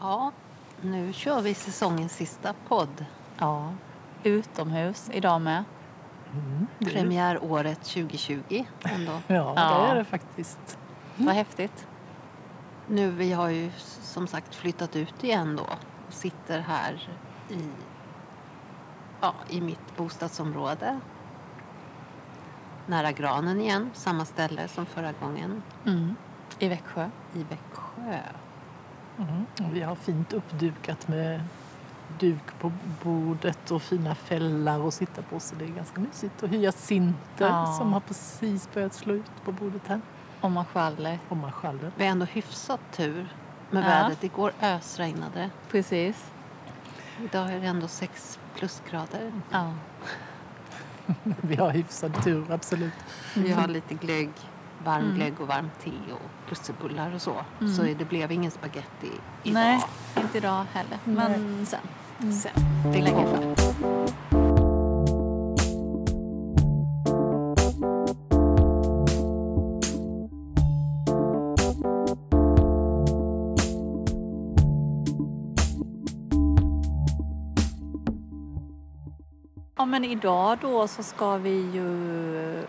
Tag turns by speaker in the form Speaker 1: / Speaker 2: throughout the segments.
Speaker 1: Ja, nu kör vi säsongens sista podd.
Speaker 2: Ja. Utomhus idag med.
Speaker 3: Mm, det är-
Speaker 1: Premiäråret 2020 ändå.
Speaker 3: Ja, det
Speaker 2: Ja.
Speaker 3: är det faktiskt.
Speaker 2: Vad häftigt.
Speaker 1: Nu, vi har ju som sagt flyttat ut igen då och sitter här i, ja, i mitt bostadsområde. Nära granen igen, samma ställe som förra gången
Speaker 2: Mm. I Växjö.
Speaker 1: i Växjö.
Speaker 3: Mm. Vi har fint uppdukat med duk på bordet och fina fällar att sitta på så det är ganska mysigt. Och hyacinter
Speaker 2: Ja.
Speaker 3: som har precis börjat slå ut på bordet här.
Speaker 2: Och marschaller.
Speaker 3: Och marschaller.
Speaker 1: Vi har ändå hyfsat tur med
Speaker 2: Ja.
Speaker 1: vädret. Igår ösregnade.
Speaker 2: Precis.
Speaker 1: Idag är det ändå 6 plusgrader.
Speaker 2: Ja.
Speaker 3: Vi har hyfsad tur, absolut.
Speaker 1: Vi har lite glögg, varm
Speaker 2: Mm.
Speaker 1: glögg och varmt te och lussebullar och så.
Speaker 2: Mm.
Speaker 1: Så det blev ingen spaghetti idag.
Speaker 2: Nej, inte idag heller. Men sen.
Speaker 1: Sen.
Speaker 2: Det längre fram. Ja men idag då så ska vi ju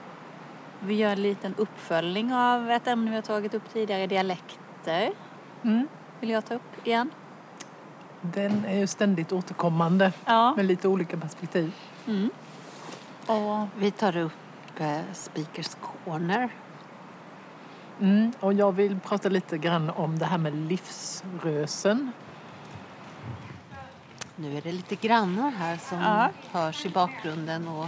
Speaker 2: vi gör en liten uppföljning av ett ämne vi har tagit upp tidigare, dialekter.
Speaker 3: Mm.
Speaker 2: Vill jag ta upp igen?
Speaker 3: Den är ju ständigt återkommande
Speaker 2: Ja.
Speaker 3: med lite olika perspektiv.
Speaker 2: Mm. Och
Speaker 1: Vi tar upp eh, Speakers Corner.
Speaker 3: Mm. Och jag vill prata lite grann om det här med livsrösen.
Speaker 1: Nu är det lite grannar här som
Speaker 2: Ja.
Speaker 1: hörs i bakgrunden och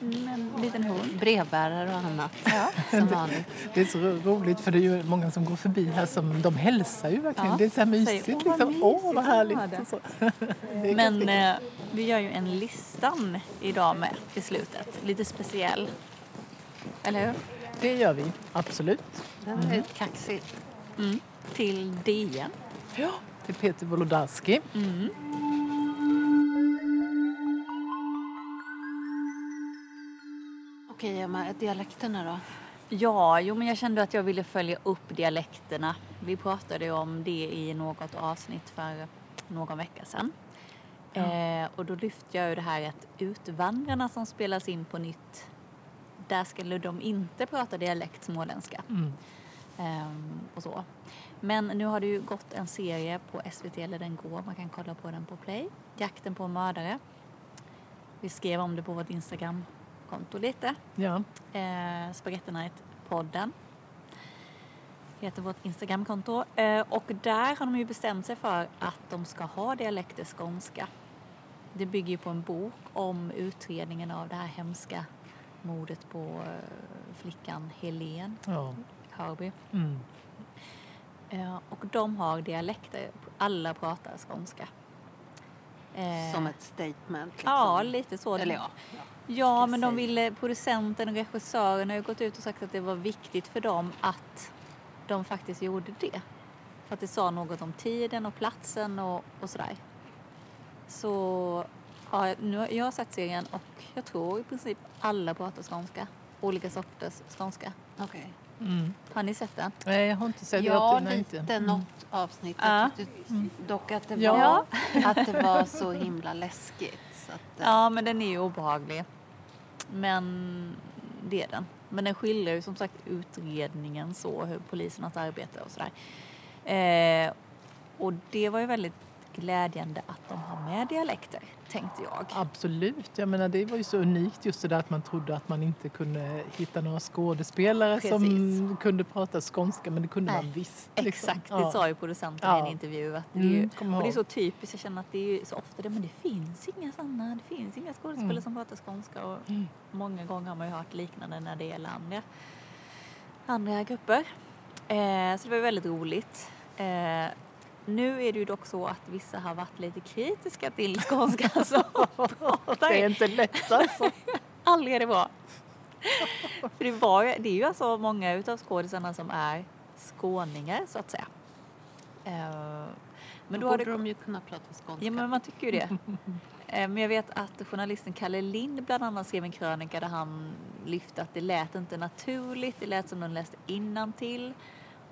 Speaker 2: en liten hund.
Speaker 1: brevbärare och annat.
Speaker 2: Ja.
Speaker 1: Som vanligt.
Speaker 3: Det är så ro- roligt för det är ju många som går förbi här som de hälsar ju verkligen.
Speaker 2: Ja.
Speaker 3: Det är så här
Speaker 2: Säger,
Speaker 3: mysigt.
Speaker 2: "Åh, vad
Speaker 3: liksom. Åh, vad
Speaker 2: mysigt
Speaker 3: härligt.
Speaker 2: att ha det."
Speaker 3: och Så.
Speaker 2: Men eh, vi gör ju en listan idag med i slutet. Lite speciell. Eller hur?
Speaker 3: Det gör vi, absolut.
Speaker 1: Den är kaxig.
Speaker 2: Mm. Till DN.
Speaker 3: Ja. Till Peter Wolodarski.
Speaker 2: Mm.
Speaker 1: Okej, Emma, dialekterna då?
Speaker 2: Ja, jo men jag kände att jag ville följa upp dialekterna. Vi pratade om det i något avsnitt för någon vecka sedan. Eh, och då lyfte jag ju det här att Utvandrarna som spelas in på nytt, där skulle de inte prata dialekt småländska.
Speaker 3: Mm.
Speaker 2: Ehm, och så. Men nu har det ju gått en serie på SVT, eller den går, man kan kolla på den på Play. Jakten på mördare. Vi skrev om det på vårt Instagramkonto lite.
Speaker 3: Ja.
Speaker 2: Eh, Spaghetti Night-podden heter vårt Instagramkonto. Eh, och där har de ju bestämt sig för att de ska ha dialekter skånska. Det bygger ju på en bok om utredningen av det här hemska mordet på eh, flickan Helen
Speaker 3: ja.
Speaker 2: Hörby.
Speaker 3: Mm.
Speaker 2: Eh, och de har dialekter. Alla pratar skånska. Eh,
Speaker 1: Som ett statement? Liksom.
Speaker 2: Ja, lite så.
Speaker 1: Eller ja.
Speaker 2: Ja,
Speaker 1: ska
Speaker 2: men de ville, producenten och regissören har ju gått ut och sagt att det var viktigt för dem att de faktiskt gjorde det. För att det sa något om tiden och platsen och, och sådär. Så ja, nu jag har sett serien och jag tror i princip alla pratar skånska. Olika sorters skånska.
Speaker 1: Okej.
Speaker 3: Mm.
Speaker 2: Har ni sett den?
Speaker 3: Nej, jag har inte sett
Speaker 1: Ja,
Speaker 3: det.
Speaker 1: lite något avsnitt.
Speaker 2: Ja.
Speaker 1: Jag tyckte dock att det, var,
Speaker 3: Ja.
Speaker 1: att det var så himla läskigt. Så att, eh,
Speaker 2: Ja, men den är ju obehaglig. Men det är den. Men den skiljer ju som sagt utredningen så, hur polisen har arbetat och sådär. Eh, och det var ju väldigt glädjande att de har med dialekter, tänkte jag.
Speaker 3: Absolut. Jag menar, det var ju så unikt just det där att man trodde att man inte kunde hitta några skådespelare som
Speaker 2: Precis.
Speaker 3: kunde prata skånska, men det kunde
Speaker 2: Nej,
Speaker 3: man visst. liksom.
Speaker 2: Exakt, det
Speaker 3: Ja.
Speaker 2: sa ju producenten i
Speaker 3: Ja.
Speaker 2: en intervju. Att det, är
Speaker 3: Mm,
Speaker 2: ju, och det är så typiskt, jag känner att det är ju så ofta det, men det finns inga sådana, det finns inga skådespelare
Speaker 3: Mm.
Speaker 2: som pratar skånska. Och
Speaker 3: Mm.
Speaker 2: Många gånger har man ju hört liknande när det gäller andra, andra grupper. Eh, så det var väldigt roligt. Eh, nu är det ju dock så att vissa har varit lite kritiska till skånska som pratar.
Speaker 3: Det är inte lätt alltså.
Speaker 2: Aldrig är det bra. För det, var, ju- det är ju alltså många utav skådisarna som är skåningar så att säga. Eh, men då
Speaker 1: då
Speaker 2: har
Speaker 1: borde
Speaker 2: det,
Speaker 1: de ju kunna prata skånska.
Speaker 2: ja men man tycker ju det. Eh, Men jag vet att journalisten Kalle Lind bland annat skrev en krönika där han lyfte att det lät inte naturligt, det lät som de läste innantill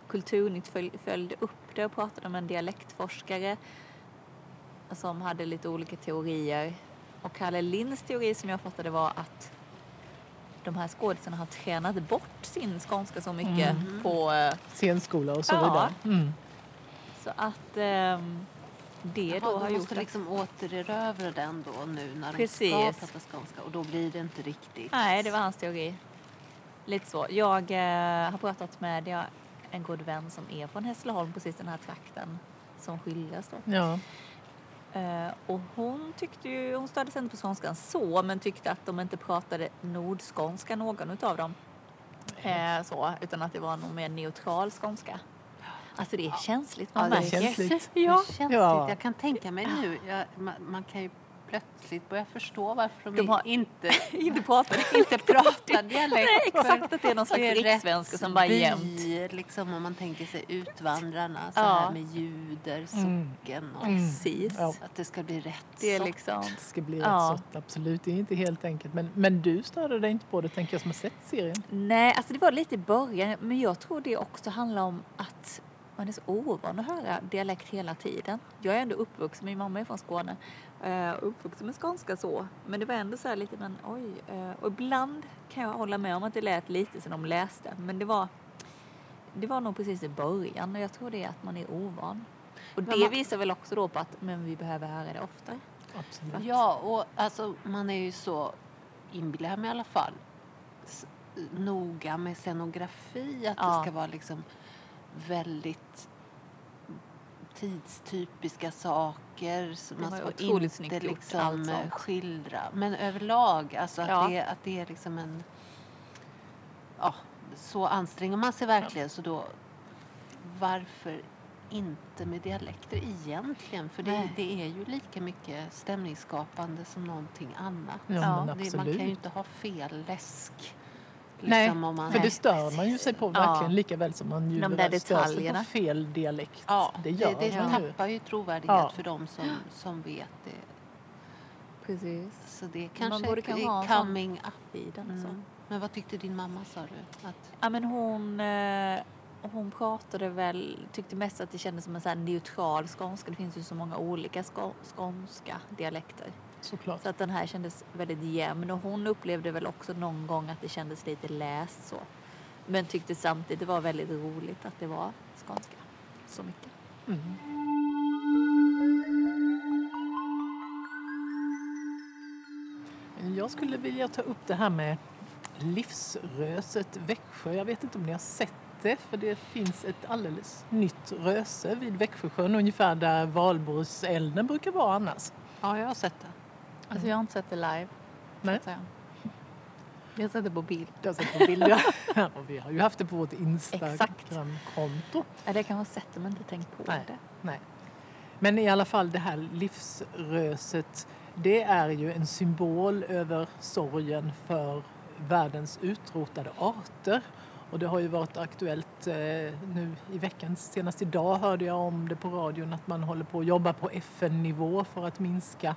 Speaker 2: Kulturnytt föl, följde upp det och pratade med en dialektforskare som hade lite olika teorier. Och Kalle Linds teori som jag fattade var att de här skådisarna har tränat bort sin skånska så mycket
Speaker 1: Mm.
Speaker 2: på eh,
Speaker 3: Scenskola och så
Speaker 2: Ja.
Speaker 3: vidare. Mm.
Speaker 2: så att ehm, det
Speaker 1: Jaha,
Speaker 2: då har
Speaker 1: de
Speaker 2: gjort
Speaker 1: måste
Speaker 2: att
Speaker 1: liksom återerövra den då nu när de
Speaker 2: Precis.
Speaker 1: ska prata skånska och då blir det inte riktigt.
Speaker 2: Nej, det var hans teori. Lite så. Jag eh, har pratat med jag, en god vän som är från Hässleholm, precis den här trakten som skiljas då.
Speaker 3: Ja.
Speaker 2: Eh, och hon tyckte ju, hon störde sig inte på skånskan så, men tyckte att de inte pratade nordskånska någon utav dem. Eh, så, utan att det var någon mer neutral skånska. Alltså det är känsligt, man
Speaker 1: Ja, det
Speaker 2: märker.
Speaker 1: är
Speaker 3: känsligt.
Speaker 2: Ja.
Speaker 1: Det är känsligt.
Speaker 3: Ja.
Speaker 1: Jag kan tänka mig nu, jag, man, man kan ju plötsligt börja förstå varför de,
Speaker 2: De har-
Speaker 1: inte,
Speaker 2: inte pratade.
Speaker 1: inte pratar dialekt.
Speaker 2: Nej, exakt att det är någon slags rikssvenska som bara jämt.
Speaker 1: liksom om man tänker sig utvandrarna, så
Speaker 2: Ja.
Speaker 1: här med juder,
Speaker 3: Mm.
Speaker 1: socken och
Speaker 3: Mm.
Speaker 2: Precis.
Speaker 3: Ja.
Speaker 1: att det ska bli rätt
Speaker 2: Det är
Speaker 1: sort.
Speaker 2: liksom,
Speaker 3: Det ska bli
Speaker 2: Ja.
Speaker 3: rätt sort, absolut. Det är inte helt enkelt. Men, men du störde dig inte på det, tänker jag, som har sett serien.
Speaker 2: Nej, alltså det var lite i början, men jag tror det också handlar om att man är så ovan att höra dialekt hela tiden. Jag är ändå uppvuxen, min mamma är från Skåne, eh, uppvuxen med skånska så. Men det var ändå så här lite, men oj. eh, Och ibland kan jag hålla med om att det lät lite som de läste, men det var, det var nog precis i början och jag tror det är att man är ovan. Och
Speaker 1: Men
Speaker 2: det
Speaker 1: man-
Speaker 2: visar väl också då på att men vi behöver höra det oftare.
Speaker 3: Absolut.
Speaker 1: Ja, och alltså man är ju så, inbillar mig i alla fall, noga med scenografi. Att
Speaker 2: Ja.
Speaker 1: det ska vara liksom väldigt tidstypiska saker.
Speaker 2: Det
Speaker 1: man ska inte
Speaker 2: gjort,
Speaker 1: liksom skildra. Men överlag, alltså att,
Speaker 2: Ja.
Speaker 1: det, att det är liksom en... Ja, så anstränger man sig verkligen så då varför inte med dialekter egentligen? För det, det är ju lika mycket stämningsskapande som någonting annat.
Speaker 3: Ja,
Speaker 2: Ja,
Speaker 1: Det, man kan ju inte ha fel läsk.
Speaker 3: Nej,
Speaker 1: Liksom, om man,
Speaker 3: För det stör man ju sig på
Speaker 2: Ja.
Speaker 3: verkligen lika väl som man ju
Speaker 2: De där
Speaker 3: stör sig på fel dialekt.
Speaker 1: Ja,
Speaker 3: det
Speaker 1: det,
Speaker 3: gör
Speaker 1: det,
Speaker 3: man ju.
Speaker 1: tappar ju trovärdighet
Speaker 3: Ja.
Speaker 1: för de som, som vet det.
Speaker 2: Precis.
Speaker 1: Så det kanske
Speaker 2: borde
Speaker 1: är
Speaker 2: kanske ha en sån
Speaker 1: coming up.
Speaker 2: I den, så.
Speaker 1: Mm. Men vad tyckte din mamma sa du? Att,
Speaker 2: Ja, men hon, eh, hon pratade väl, tyckte mest att det kändes som en så här neutral skånska. Det finns ju så många olika skå, skånska dialekter.
Speaker 3: Såklart.
Speaker 2: Så att den här kändes väldigt jämn och hon upplevde väl också någon gång att det kändes lite läst så. Men tyckte samtidigt det var väldigt roligt att det var skånska så mycket.
Speaker 3: Mm. Jag skulle vilja ta upp det här med livsröset Växjö. Jag vet inte om ni har sett det, för det finns ett alldeles nytt röse vid Växjösjön, ungefär där Valborgselden brukar vara annars.
Speaker 1: ja, jag har sett det.
Speaker 2: Alltså jag har inte sett det live.
Speaker 3: Nej.
Speaker 2: Jag har sett det på bild.
Speaker 3: Jag har sett på bilder. Ja, och vi har ju haft det på vårt. Instagramkonto.
Speaker 2: Ja, det kan man sett men inte tänkt på
Speaker 3: Nej.
Speaker 2: det.
Speaker 3: Nej. Men i alla fall det här livsröset, det är ju en symbol över sorgen för världens utrotade arter. Och det har ju varit aktuellt eh, nu i veckan, senast idag hörde jag om det på radion att man håller på att jobba på FN-nivå för att minska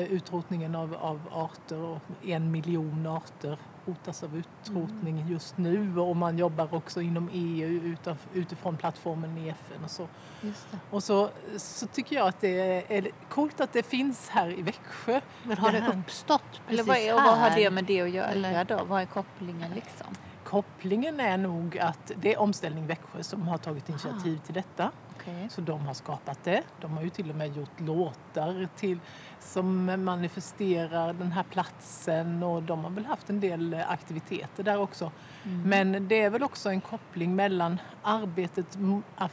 Speaker 3: utrotningen av, av arter och en miljon arter hotas av utrotning just nu och man jobbar också inom EU utaf, utifrån plattformen i FN och så.
Speaker 2: Just det.
Speaker 3: Och så, så tycker jag att det är coolt att det finns här i Växjö.
Speaker 1: Men har
Speaker 3: Det
Speaker 1: det uppstått
Speaker 2: Eller
Speaker 1: precis
Speaker 2: vad, är, och vad har det med det att göra
Speaker 1: Eller-
Speaker 2: då? Vad är kopplingen liksom?
Speaker 3: Kopplingen är nog att det är Omställning Växjö som har tagit initiativ till detta.
Speaker 2: Okej.
Speaker 3: Så de har skapat det. De har ju till och med gjort låtar till, som manifesterar den här platsen och de har väl haft en del aktiviteter där också.
Speaker 2: Mm.
Speaker 3: Men det är väl också en koppling mellan arbetet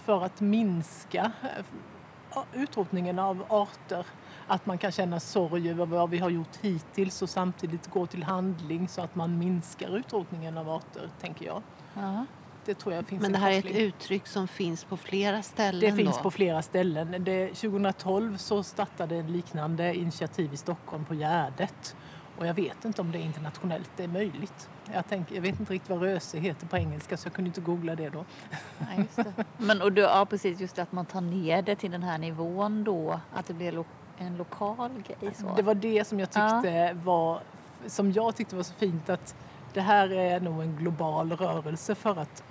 Speaker 3: för att minska eh, utrotningen av arter. Att man kan känna sorg över vad vi har gjort hittills och samtidigt gå till handling så att man minskar utrotningen av arter, tänker jag.
Speaker 2: Ja.
Speaker 3: Det tror jag finns
Speaker 1: Men
Speaker 3: en
Speaker 1: det här är ett uttryck som finns på flera ställen
Speaker 3: Det finns
Speaker 1: då?
Speaker 3: på flera ställen. Det, 2012 så startade en liknande initiativ i Stockholm på Gärdet. Och jag vet inte om det är internationellt, det är möjligt. Jag, tänker, jag vet inte riktigt vad röse heter på engelska så jag kunde inte googla det då.
Speaker 2: Ja, just det. Men och då, ja, precis just det att man tar ner det till den här nivån då, att det blir lo en lokal grej så.
Speaker 3: Det var det som jag tyckte var som jag tyckte var så fint att det här är nog en global rörelse för att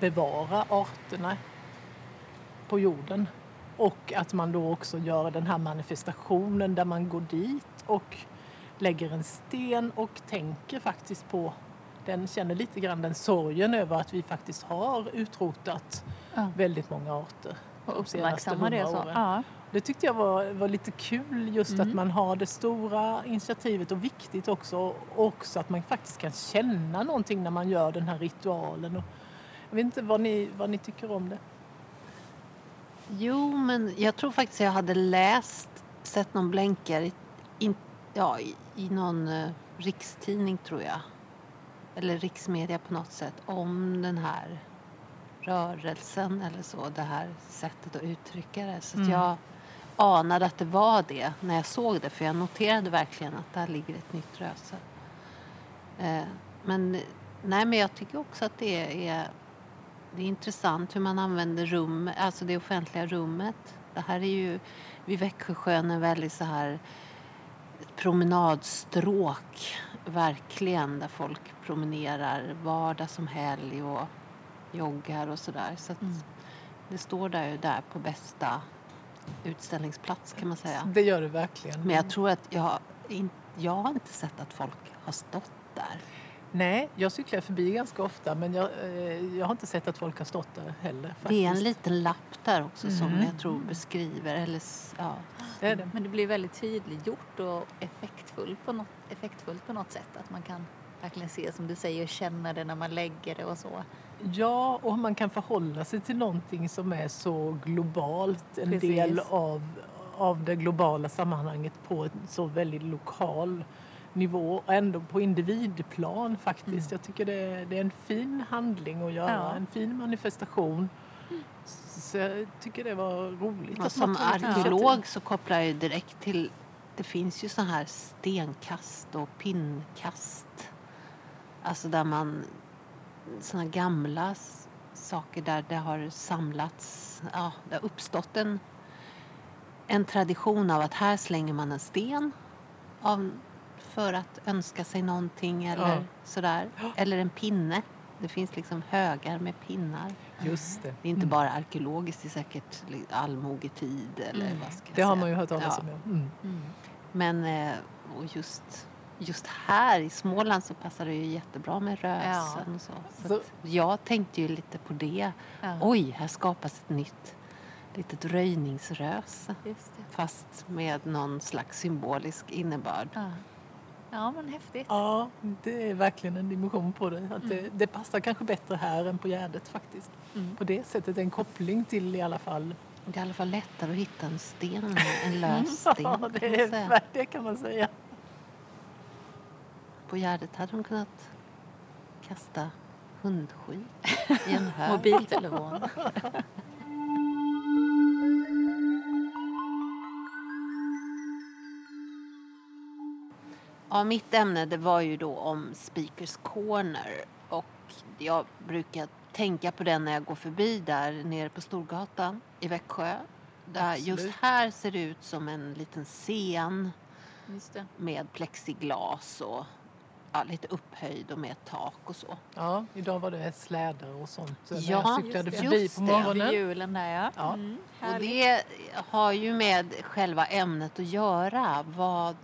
Speaker 3: bevara arterna på jorden. Och att man då också gör den här manifestationen där man går dit och lägger en sten och tänker faktiskt på den känner lite grann den sorgen över att vi faktiskt har utrotat
Speaker 2: Ja.
Speaker 3: väldigt många arter.
Speaker 2: Och uppmärksamma det så. Ja.
Speaker 3: Det tyckte jag var, var lite kul just
Speaker 2: Mm.
Speaker 3: att man har det stora initiativet och viktigt också och också att man faktiskt kan känna någonting när man gör den här ritualen. Och jag vet inte vad ni, vad ni tycker om det.
Speaker 1: Jo, men jag tror faktiskt jag hade läst, sett någon blänkare in, ja, i, i någon eh, rikstidning tror jag. Eller riksmedia på något sätt om den här rörelsen eller så. Det här sättet att uttrycka det. Så att
Speaker 3: Mm.
Speaker 1: jag anade att det var det när jag såg det. För jag noterade verkligen att där ligger ett nytt röse. Eh, men, nej, men jag tycker också att det är det är intressant hur man använder rum, alltså det offentliga rummet. Det här är ju vid Växjösjön en väldigt så här promenadstråk, verkligen, där folk promenerar vardag som helg och joggar och sådär. Så
Speaker 2: Mm.
Speaker 1: det står där ju där på bästa utställningsplats kan man säga.
Speaker 3: Det gör det verkligen.
Speaker 1: Men jag tror att jag, jag har inte sett att folk har stått där.
Speaker 3: Nej, jag cyklar förbi ganska ofta men jag, eh, jag har inte sett att folk har stått där heller. Faktiskt.
Speaker 1: Det är en liten lapp där också som
Speaker 3: Mm.
Speaker 1: jag tror beskriver, eller ja,
Speaker 3: Det är det.
Speaker 2: Men det blir väldigt tydliggjort och effektfullt på, något, effektfullt på något sätt. Att man kan verkligen se som du säger och känna det när man lägger det och så.
Speaker 3: Ja, och man kan förhålla sig till någonting som är så globalt, en
Speaker 2: Precis.
Speaker 3: del av, av det globala sammanhanget på en så väldigt lokal nivå och ändå på individplan faktiskt. Jag tycker det är, det är en fin handling att göra,
Speaker 2: Ja.
Speaker 3: en fin manifestation. Så jag tycker det var roligt.
Speaker 1: Och
Speaker 3: att
Speaker 1: som arkeolog så kopplar jag direkt till... Det finns ju så här stenkast och pinnkast. Alltså där man... Såna gamla saker där det har samlats... Ja, det har uppstått en, en tradition av att här slänger man en sten av, för att önska sig någonting eller
Speaker 3: Ja.
Speaker 1: sådär. Eller en pinne. Det finns liksom högar med pinnar.
Speaker 3: Just det.
Speaker 1: Det är inte
Speaker 3: Mm.
Speaker 1: bara arkeologiskt, det är säkert allmogetid eller
Speaker 2: Mm.
Speaker 1: vad ska jag
Speaker 3: Det har
Speaker 1: säga.
Speaker 3: man ju hört talas
Speaker 1: Ja.
Speaker 3: om. Ja. Mm.
Speaker 1: Men eh, och just, just här i Småland så passar det ju jättebra med rösen och så. så,
Speaker 3: Så-
Speaker 1: jag tänkte ju lite på det.
Speaker 2: Ja,
Speaker 1: Oj, här skapas ett nytt litet röjningsröse. Fast med någon slags symbolisk innebörd.
Speaker 2: Ja. men häftigt.
Speaker 3: Ja, det är verkligen en dimension på det. Att det,
Speaker 1: Mm.
Speaker 3: det passar kanske bättre här än på Gärdet faktiskt.
Speaker 2: Mm.
Speaker 3: På det sättet en koppling till i alla fall.
Speaker 1: Det är i alla fall lättare att hitta en sten, en lös sten.
Speaker 3: Ja, det, är, det kan man säga.
Speaker 1: På Gärdet hade de kunnat kasta hundskit i en hög.
Speaker 2: Mobiltelefon.
Speaker 1: Ja, mitt ämne det var ju då om Speakers Corner. Och jag brukar tänka på den när jag går förbi där nere på Storgatan i Växjö. Där just här ser det ut som en liten scen
Speaker 2: Just det.
Speaker 1: med plexiglas och ja, lite upphöjd och med ett tak och så.
Speaker 3: Ja, idag var det slädar och sånt när
Speaker 1: Ja,
Speaker 3: jag cyklade
Speaker 2: just det.
Speaker 3: förbi
Speaker 1: Just
Speaker 3: på
Speaker 1: det.
Speaker 3: morgonen.
Speaker 2: Vid julen där ja.
Speaker 3: Ja.
Speaker 2: Mm,
Speaker 1: Och det har ju med själva ämnet att göra. Vad,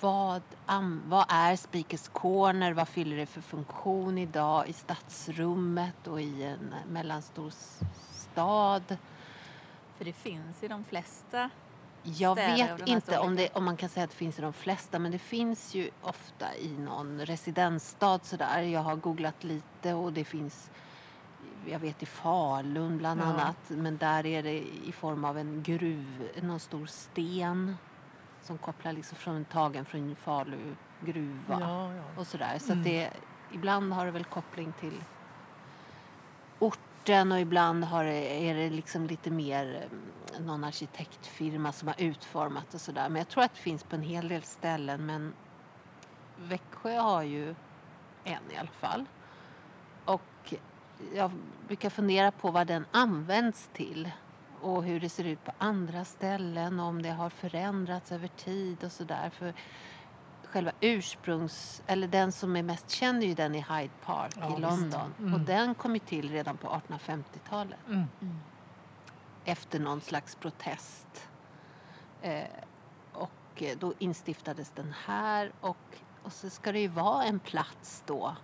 Speaker 1: vad, vad är Speakers Corner? Vad fyller det för funktion idag i stadsrummet och i en mellanstor stad?
Speaker 2: För det finns i de flesta.
Speaker 1: Jag vet inte om, det, om man kan säga att det finns i de flesta men det finns ju ofta i någon residensstad sådär. Jag har googlat lite och det finns jag vet i Falun bland
Speaker 3: Ja.
Speaker 1: annat men där är det i form av en gruv, någon stor sten som kopplar liksom från tagen från Falu gruva
Speaker 3: Ja, ja.
Speaker 1: och sådär. Så
Speaker 3: Mm.
Speaker 1: att det, ibland har det väl koppling till orten och ibland har det, är det liksom lite mer eh, någon arkitektfirma som har utformat och sådär. Men jag tror att det finns på en hel del ställen men Växjö har ju en i alla fall. Och jag brukar fundera på vad den används till och hur det ser ut på andra ställen och om det har förändrats över tid och sådär. För själva ursprungs, eller den som är mest känd är ju den i Hyde Park
Speaker 3: Ja,
Speaker 1: i. London.
Speaker 3: Mm.
Speaker 1: Och den kom ju till redan på 1850-talet
Speaker 3: Mm.
Speaker 1: efter någon slags protest. Eh, och eh, då instiftades den här och, och så ska det ju vara en plats då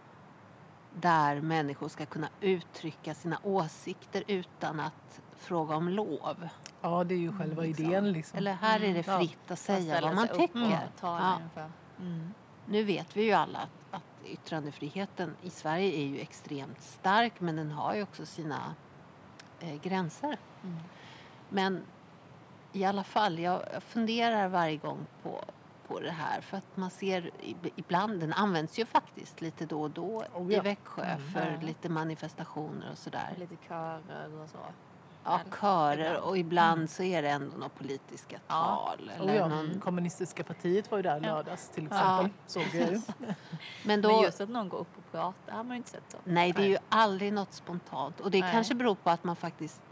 Speaker 1: där människor ska kunna uttrycka sina åsikter utan att fråga om lov.
Speaker 3: Ja, det är ju själva
Speaker 1: liksom.
Speaker 3: idén liksom.
Speaker 1: Eller här är det
Speaker 3: Ja.
Speaker 1: fritt att säga vad man tycker.
Speaker 2: tala
Speaker 1: Ja.
Speaker 2: Mm.
Speaker 1: Nu vet vi ju alla att, att yttrandefriheten i Sverige är ju extremt stark men den har ju också sina eh, gränser.
Speaker 2: Mm.
Speaker 1: Men i alla fall, jag, funderar varje gång på, på det här för att man ser ib- ibland, den används ju faktiskt lite då och då
Speaker 3: Oh
Speaker 1: i
Speaker 3: ja.
Speaker 1: Växjö
Speaker 3: Mm.
Speaker 1: för
Speaker 2: Ja.
Speaker 1: lite manifestationer och sådär.
Speaker 2: Lite körer och så.
Speaker 1: Ja, körer och ibland så är det ändå några politiska
Speaker 2: Ja.
Speaker 1: tal.
Speaker 3: Oh,
Speaker 1: Eller
Speaker 3: ja.
Speaker 1: någon,
Speaker 3: Kommunistiska partiet var ju där
Speaker 2: Ja.
Speaker 3: lördags till
Speaker 1: Ja.
Speaker 3: exempel. Såg jag ju.
Speaker 1: men då,
Speaker 2: Men just att någon går upp och pratar har man ju inte sett så.
Speaker 1: Nej, det är
Speaker 2: Nej.
Speaker 1: ju aldrig något spontant. Och det
Speaker 2: Nej.
Speaker 1: kanske beror på att man faktiskt...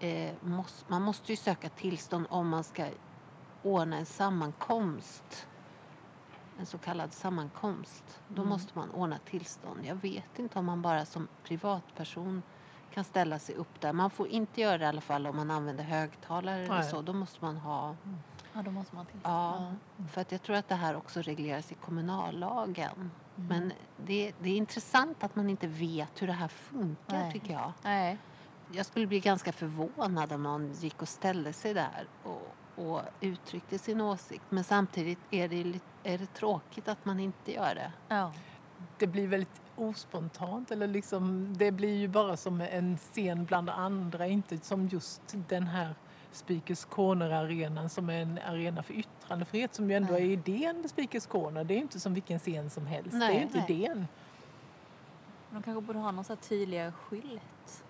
Speaker 1: Eh, måste, man måste ju söka tillstånd om man ska ordna en sammankomst. En så kallad sammankomst. Då
Speaker 3: Mm.
Speaker 1: måste man ordna tillstånd. Jag vet inte om man bara som privatperson kan ställa sig upp där. Man får inte göra det i alla fall om man använder högtalare eller
Speaker 3: Nej.
Speaker 1: så. Då måste man ha...
Speaker 2: Ja, då måste man till.
Speaker 1: Ja, för att jag tror att det här också regleras i kommunallagen.
Speaker 2: Mm.
Speaker 1: Men det, det är intressant att man inte vet hur det här funkar
Speaker 2: Nej.
Speaker 1: tycker jag.
Speaker 2: Nej.
Speaker 1: Jag skulle bli ganska förvånad om någon gick och ställde sig där och, och uttryckte sin åsikt. Men samtidigt är det, är det tråkigt att man inte gör det.
Speaker 2: Ja.
Speaker 3: Det blir väldigt ospontant. Eller liksom, det blir ju bara som en scen bland andra. Inte som just den här Speakers Corner-arenan som är en arena för yttrandefrihet som ju ändå
Speaker 2: Nej.
Speaker 3: är idén med Speakers Corner. Det är ju inte som vilken scen som helst. det är
Speaker 1: Nej,
Speaker 3: ju inte
Speaker 2: nej.
Speaker 3: idén.
Speaker 2: De kanske borde ha någon så här tydligare skylt.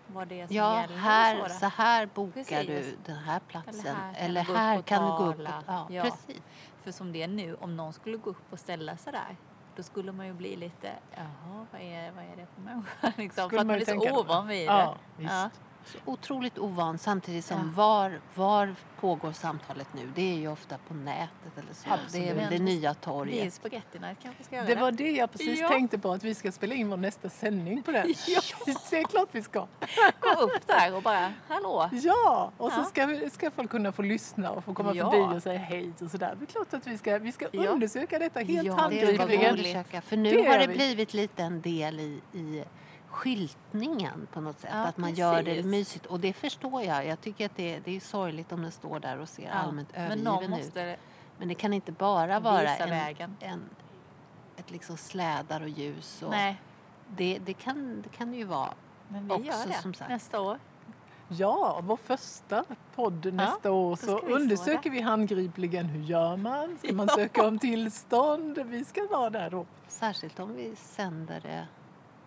Speaker 2: Vad det är som
Speaker 1: Ja,
Speaker 2: gäller.
Speaker 1: här, så
Speaker 2: så.
Speaker 1: här bokar
Speaker 2: Precis.
Speaker 1: du den här platsen.
Speaker 2: Eller
Speaker 1: Eller
Speaker 2: här
Speaker 1: här,
Speaker 2: kan du gå upp
Speaker 1: kan
Speaker 2: och
Speaker 1: du gå upp och...
Speaker 2: tala.
Speaker 1: Ja,
Speaker 2: Ja.
Speaker 1: precis.
Speaker 2: För som det är nu, om någon skulle gå upp och ställa sig där. Då skulle man ju bli lite, jaha, vad är, vad är det för människa? Liksom,
Speaker 3: Skulle
Speaker 2: för att
Speaker 3: man
Speaker 2: är så ovan vid det. Ja.
Speaker 1: Så otroligt ovan samtidigt som
Speaker 2: Ja.
Speaker 1: var, var pågår samtalet nu? Det är ju ofta på nätet eller så. Det är
Speaker 3: Absolut.
Speaker 1: väl det nya
Speaker 2: Vi
Speaker 1: torget.
Speaker 2: Spagettina kanske ska göra
Speaker 3: Det var det jag precis
Speaker 2: Ja.
Speaker 3: tänkte på, att vi ska spela in vår nästa sändning på den.
Speaker 2: Ja.
Speaker 3: Det är klart vi ska.
Speaker 2: Gå upp där och bara, hallå!
Speaker 3: Ja, och så ska, vi- ska folk kunna få lyssna och få komma
Speaker 2: Ja.
Speaker 3: förbi och säga hej och sådär. Det är klart att vi ska, vi ska
Speaker 2: Ja.
Speaker 3: undersöka detta helt
Speaker 1: Ja, det ska vi
Speaker 2: handgripligen.
Speaker 1: undersöka. För nu
Speaker 3: Det
Speaker 1: har det
Speaker 3: vi.
Speaker 1: blivit lite en del i, i skyltningen på något sätt.
Speaker 2: Ja,
Speaker 1: att man gör det
Speaker 2: precis.
Speaker 1: mysigt. Och det förstår jag. Jag tycker att det, det är sorgligt om den står där och ser
Speaker 2: Ja,
Speaker 1: allmänt
Speaker 2: Men någon
Speaker 1: övergiven ut.
Speaker 2: måste
Speaker 1: Men det kan inte bara vara en,
Speaker 2: vägen.
Speaker 1: en, ett liksom slädar och ljus. Och
Speaker 2: Nej,
Speaker 1: det, det, kan, det kan det ju vara.
Speaker 2: men vi
Speaker 1: också,
Speaker 2: gör det
Speaker 1: som sagt.
Speaker 2: nästa år.
Speaker 3: Ja, vår första podd nästa år så
Speaker 2: vi
Speaker 3: undersöker vi handgripligen hur gör man? Ska man söka om tillstånd? Vi ska vara där då.
Speaker 1: Särskilt om vi sänder det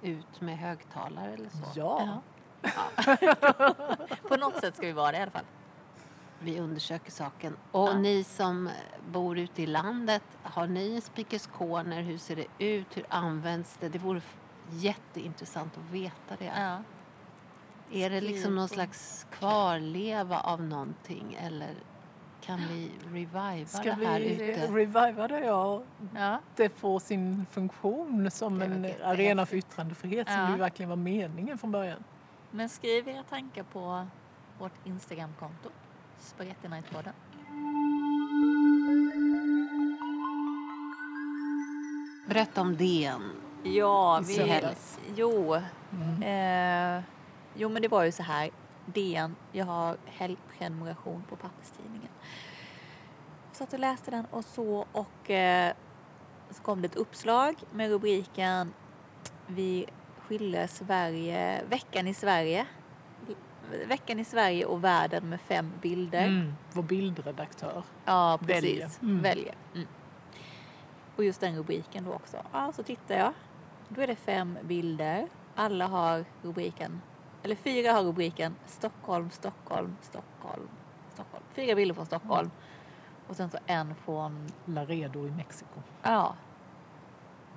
Speaker 1: ut med högtalare eller så.
Speaker 3: Ja,
Speaker 2: På något sätt ska vi vara det i alla fall.
Speaker 1: Vi undersöker saken. Och
Speaker 2: Ja.
Speaker 1: ni som bor ute i landet, har ni en Speakers Corner? Hur ser det ut? Hur används det? Det vore jätteintressant att veta det.
Speaker 2: Ja.
Speaker 1: Är det liksom någon slags kvarleva av någonting eller kan vi reviva
Speaker 3: ska
Speaker 1: det här
Speaker 3: vi
Speaker 1: ute?
Speaker 3: reviva det? Ja,
Speaker 2: Ja.
Speaker 3: det får sin funktion som
Speaker 1: Det
Speaker 3: en arena för yttrandefrihet som
Speaker 2: Ja.
Speaker 3: ju verkligen var meningen från början.
Speaker 2: Men skriv era tankar på vårt Instagramkonto. Spagetti Night-podden.
Speaker 1: Berätta om DN.
Speaker 2: Ja, vi... Jo.
Speaker 3: Mm.
Speaker 2: Eh, jo, men det var ju så här. DN, jag har helgprenumeration på papperstidningen. Satt och läste den och så och eh, så kom det ett uppslag med rubriken Vi skiljer Sverige, veckan i Sverige. Veckan i Sverige och världen med fem bilder.
Speaker 3: Mm. Vår bildredaktör.
Speaker 2: Ja,
Speaker 3: Väljer.
Speaker 2: precis.
Speaker 3: Mm.
Speaker 2: Väljer. Mm. Och just den rubriken då också. Ja, så tittar jag. Då är det fem bilder. Alla har rubriken, eller fyra har rubriken Stockholm, Stockholm, Stockholm, Stockholm. Fyra bilder från Stockholm. Och sen så en från,
Speaker 3: Laredo i Mexiko.
Speaker 2: ja.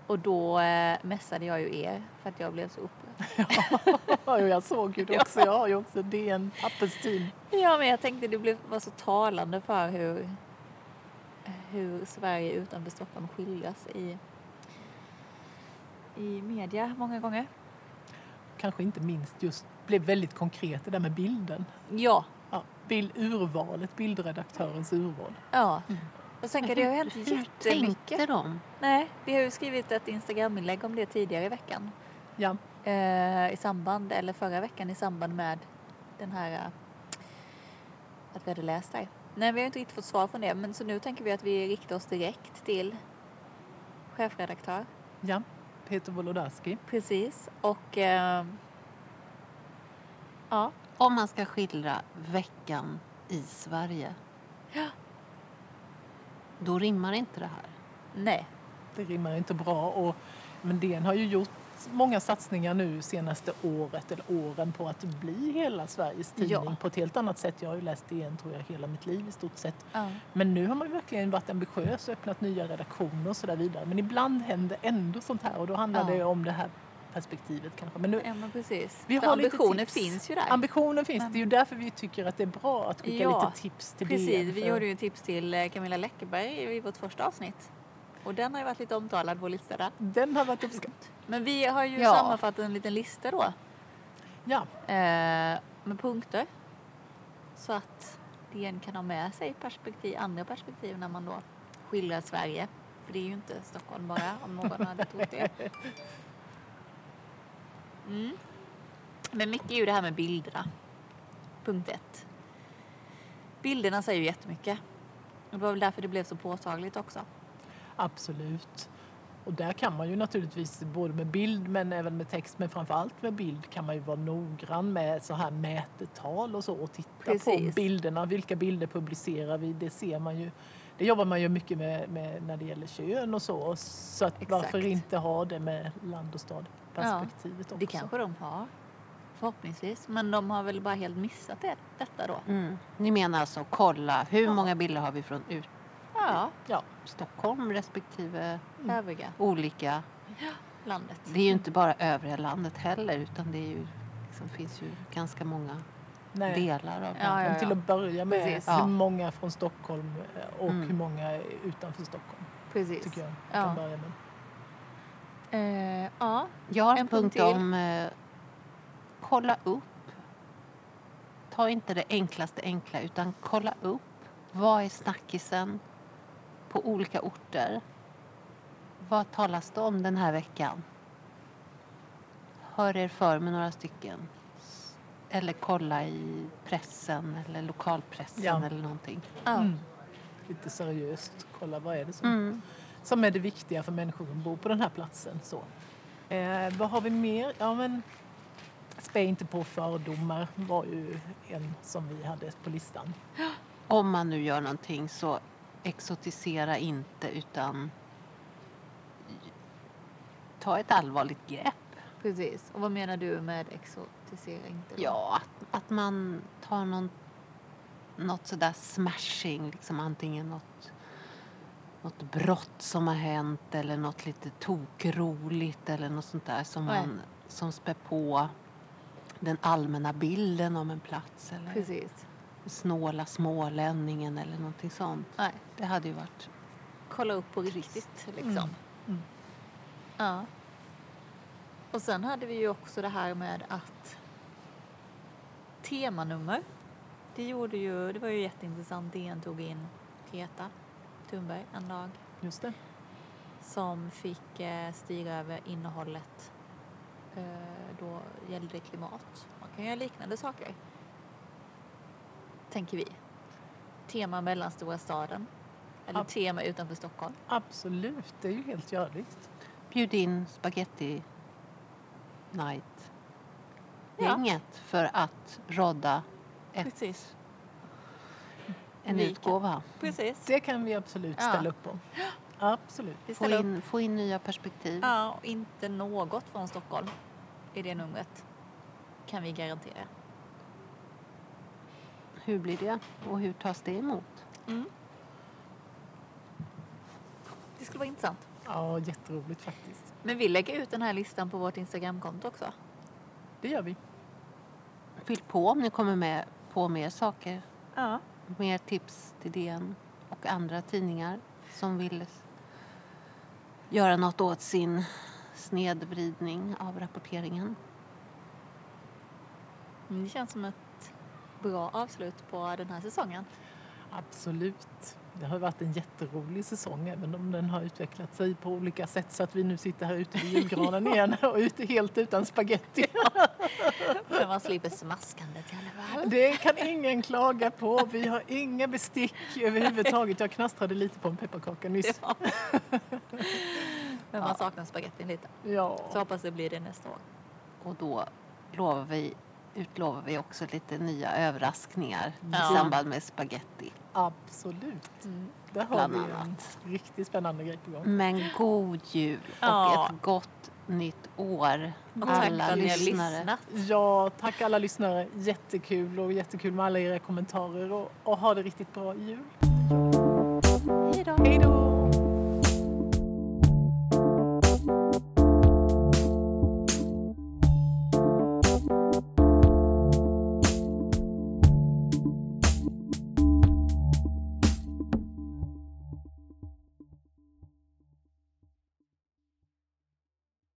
Speaker 2: Och då eh, messade jag ju er för att jag blev så upprörd.
Speaker 3: Ja, jag såg ju det också. Jag har ju också DN papperstidning.
Speaker 2: Ja, men jag tänkte det blev, var så talande för hur, hur Sverige utanför Stockholm skildras i, i media många gånger.
Speaker 3: Kanske inte minst just blev väldigt konkret det där med bilden.
Speaker 2: Ja,
Speaker 3: Ja, bild, urvalet, bildredaktörens urval.
Speaker 2: ja. Jag tänker det har hänt
Speaker 1: Hur
Speaker 2: jättemycket.
Speaker 1: tänkte de?
Speaker 2: Nej, vi har ju skrivit ett Instagram-inlägg om det tidigare i veckan.
Speaker 3: Ja,
Speaker 2: Eh, I samband, eller förra veckan i samband med den här eh, att vi hade läst där. Nej, vi har inte riktigt fått svar från det, men så nu tänker vi att vi riktar oss direkt till chefredaktör.
Speaker 3: ja. Peter Wolodarski.
Speaker 2: Precis. Och eh, ja,
Speaker 1: Om man ska skildra veckan i Sverige. Då rimmar inte det här.
Speaker 2: nej,
Speaker 3: Det rimmar inte bra. Och, men DN har ju gjort många satsningar nu senaste året eller åren på att bli hela Sveriges tidning
Speaker 2: Ja.
Speaker 3: på ett helt annat sätt. Jag har ju läst DN tror jag hela mitt liv i stort sett.
Speaker 2: ja.
Speaker 3: Men nu har man verkligen varit ambitiös och öppnat nya redaktioner och så där vidare. Men ibland händer ändå sånt här och då handlar
Speaker 2: Ja.
Speaker 3: det om det här perspektivet kanske. Men nu,
Speaker 2: ja precis.
Speaker 3: Vi
Speaker 2: För
Speaker 3: har
Speaker 2: ambitionen finns ju där.
Speaker 3: ambitionen finns,
Speaker 2: Men-
Speaker 3: det är ju därför vi tycker att det är bra att skicka
Speaker 2: Ja,
Speaker 3: lite tips till
Speaker 2: Precis,
Speaker 3: DN.
Speaker 2: vi
Speaker 3: för-
Speaker 2: gjorde ju tips till eh, Camilla Läckerberg i vårt första avsnitt. Och den har ju varit lite omtalad, vår lista där.
Speaker 3: Den har varit uppskattad.
Speaker 2: Men vi har ju
Speaker 1: Ja.
Speaker 2: sammanfattat en liten lista då.
Speaker 3: Ja,
Speaker 2: Eh, med punkter. Så att DN kan ha med sig perspektiv, andra perspektiv när man då skildrar Sverige. För det är ju inte Stockholm bara, om någon hade trott det. Mm. Men mycket är ju det här med bilderna. Punkt ett. Bilderna säger ju jättemycket. Det var väl därför det blev så påtagligt också.
Speaker 3: absolut. Och där kan man ju naturligtvis både med bild men även med text men framförallt med bild kan man ju vara noggrann med så här mätetal och så och titta på
Speaker 2: Precis.
Speaker 3: bilderna. Vilka bilder publicerar vi? Det ser man ju. Det jobbar man ju mycket med, med när det gäller kön och så. Så att
Speaker 2: Exakt.
Speaker 3: varför inte ha det med land och stad perspektivet också.
Speaker 2: Det kanske de har. Förhoppningsvis. Men de har väl bara helt missat det, detta då.
Speaker 1: Mm. Ni menar alltså kolla hur
Speaker 2: Ja.
Speaker 1: många bilder har vi från ut
Speaker 2: Ja,
Speaker 3: Ja,
Speaker 1: Stockholm respektive
Speaker 3: Mm.
Speaker 2: övriga
Speaker 1: olika.
Speaker 2: landet.
Speaker 1: Det är ju inte bara övriga landet heller utan det är ju, liksom, finns ju ganska många
Speaker 3: nej.
Speaker 1: delar av
Speaker 2: Ja, ja,
Speaker 3: Men till att börja med
Speaker 2: Precis.
Speaker 3: hur
Speaker 1: Ja.
Speaker 3: många från Stockholm och
Speaker 1: Mm.
Speaker 3: hur många är utanför Stockholm.
Speaker 2: Precis.
Speaker 3: Tycker jag.
Speaker 2: Ja.
Speaker 3: Kan börja med.
Speaker 2: Eh, ja,
Speaker 1: Jag har en, punkt,
Speaker 2: punkt
Speaker 1: om eh, kolla upp. Ta inte det enklaste enkla utan kolla upp. Vad är snackisen på olika orter? Vad talas det om den här veckan? Hör er för med några stycken. Eller kolla i pressen eller lokalpressen
Speaker 3: Ja.
Speaker 1: eller någonting.
Speaker 2: ja.
Speaker 3: Mm. Lite seriöst. Kolla vad är det som,
Speaker 1: Mm.
Speaker 3: Som är det viktiga för människor som bor på den här platsen. Så. Eh, vad har vi mer? Ja, men, spä inte på fördomar var ju en som vi hade på listan.
Speaker 1: Om man nu gör någonting så exotisera inte utan ta ett allvarligt grepp.
Speaker 2: precis. Och vad menar du med exotisering? då?
Speaker 1: Ja, att, att man tar någon, något sådär smashing, liksom antingen något, något brott som har hänt eller något lite tokroligt eller något sånt där som,
Speaker 2: Nej.
Speaker 1: man, som spär på den allmänna bilden om en plats eller
Speaker 2: Precis.
Speaker 1: snåla smålänningen eller någonting sånt.
Speaker 2: Nej,
Speaker 1: Det hade ju varit
Speaker 2: kolla upp på riktigt liksom.
Speaker 3: Mm. Mm.
Speaker 2: Ja. Och sen hade vi ju också det här med att temanummer. Det gjorde ju, det var ju jätteintressant. DN tog in Greta Thunberg en dag
Speaker 3: Just det.
Speaker 2: som fick eh, styra över innehållet. Eh, då gällde det klimat. Man kan göra liknande saker. Tänker vi. Tema mellanstora staden. Eller
Speaker 3: Ja.
Speaker 2: tema utanför Stockholm.
Speaker 3: Absolut, det är ju helt görligt.
Speaker 1: bjud in spaghetti night
Speaker 2: Ja.
Speaker 1: gänget för att rodda ett,
Speaker 2: Precis.
Speaker 1: En
Speaker 2: Vi kan-
Speaker 1: utgåva.
Speaker 2: Precis.
Speaker 3: Det kan vi absolut
Speaker 2: Ja.
Speaker 3: ställa upp på. Absolut.
Speaker 2: Vi
Speaker 1: Få in, få in nya perspektiv.
Speaker 2: Ja, och inte något från Stockholm i det numret. Kan vi garantera.
Speaker 1: Hur blir det och hur tas det emot?
Speaker 2: Det skulle vara intressant.
Speaker 3: Ja, jätteroligt faktiskt.
Speaker 2: Men vi lägger ut den här listan på vårt Instagramkonto också.
Speaker 3: Det gör vi.
Speaker 1: Fyll på om ni kommer med på mer saker.
Speaker 2: Ja.
Speaker 1: Mer tips till DN och andra tidningar som vill göra något åt sin snedvridning av rapporteringen.
Speaker 2: Det känns som ett bra avslut på den här säsongen.
Speaker 3: Absolut. Det har varit en jätterolig säsong även om den har utvecklat sig på olika sätt så att vi nu sitter här ute vid julgranen igen och ute helt utan spaghetti.
Speaker 2: Men man slipper smaskandet i alla fall.
Speaker 3: Det kan ingen klaga på. Vi har inga bestick överhuvudtaget. Jag knastrade lite på en pepparkaka nyss.
Speaker 2: Ja. Men man saknar spagettin lite. Så
Speaker 3: Ja,
Speaker 2: hoppas det blir det nästa år.
Speaker 1: Och då lovar vi, utlovar vi också lite nya överraskningar
Speaker 2: Ja.
Speaker 1: i samband med spaghetti.
Speaker 3: absolut. Där har
Speaker 1: Bland
Speaker 3: vi en riktigt spännande grej på gång.
Speaker 1: Men god jul och
Speaker 2: Ja.
Speaker 1: ett gott nytt år
Speaker 2: Och tack för
Speaker 1: alla
Speaker 2: att
Speaker 1: lyssnare.
Speaker 2: lyssnat.
Speaker 3: Ja, tack alla lyssnare. Jättekul och jättekul med alla era kommentarer och, och ha det riktigt bra jul.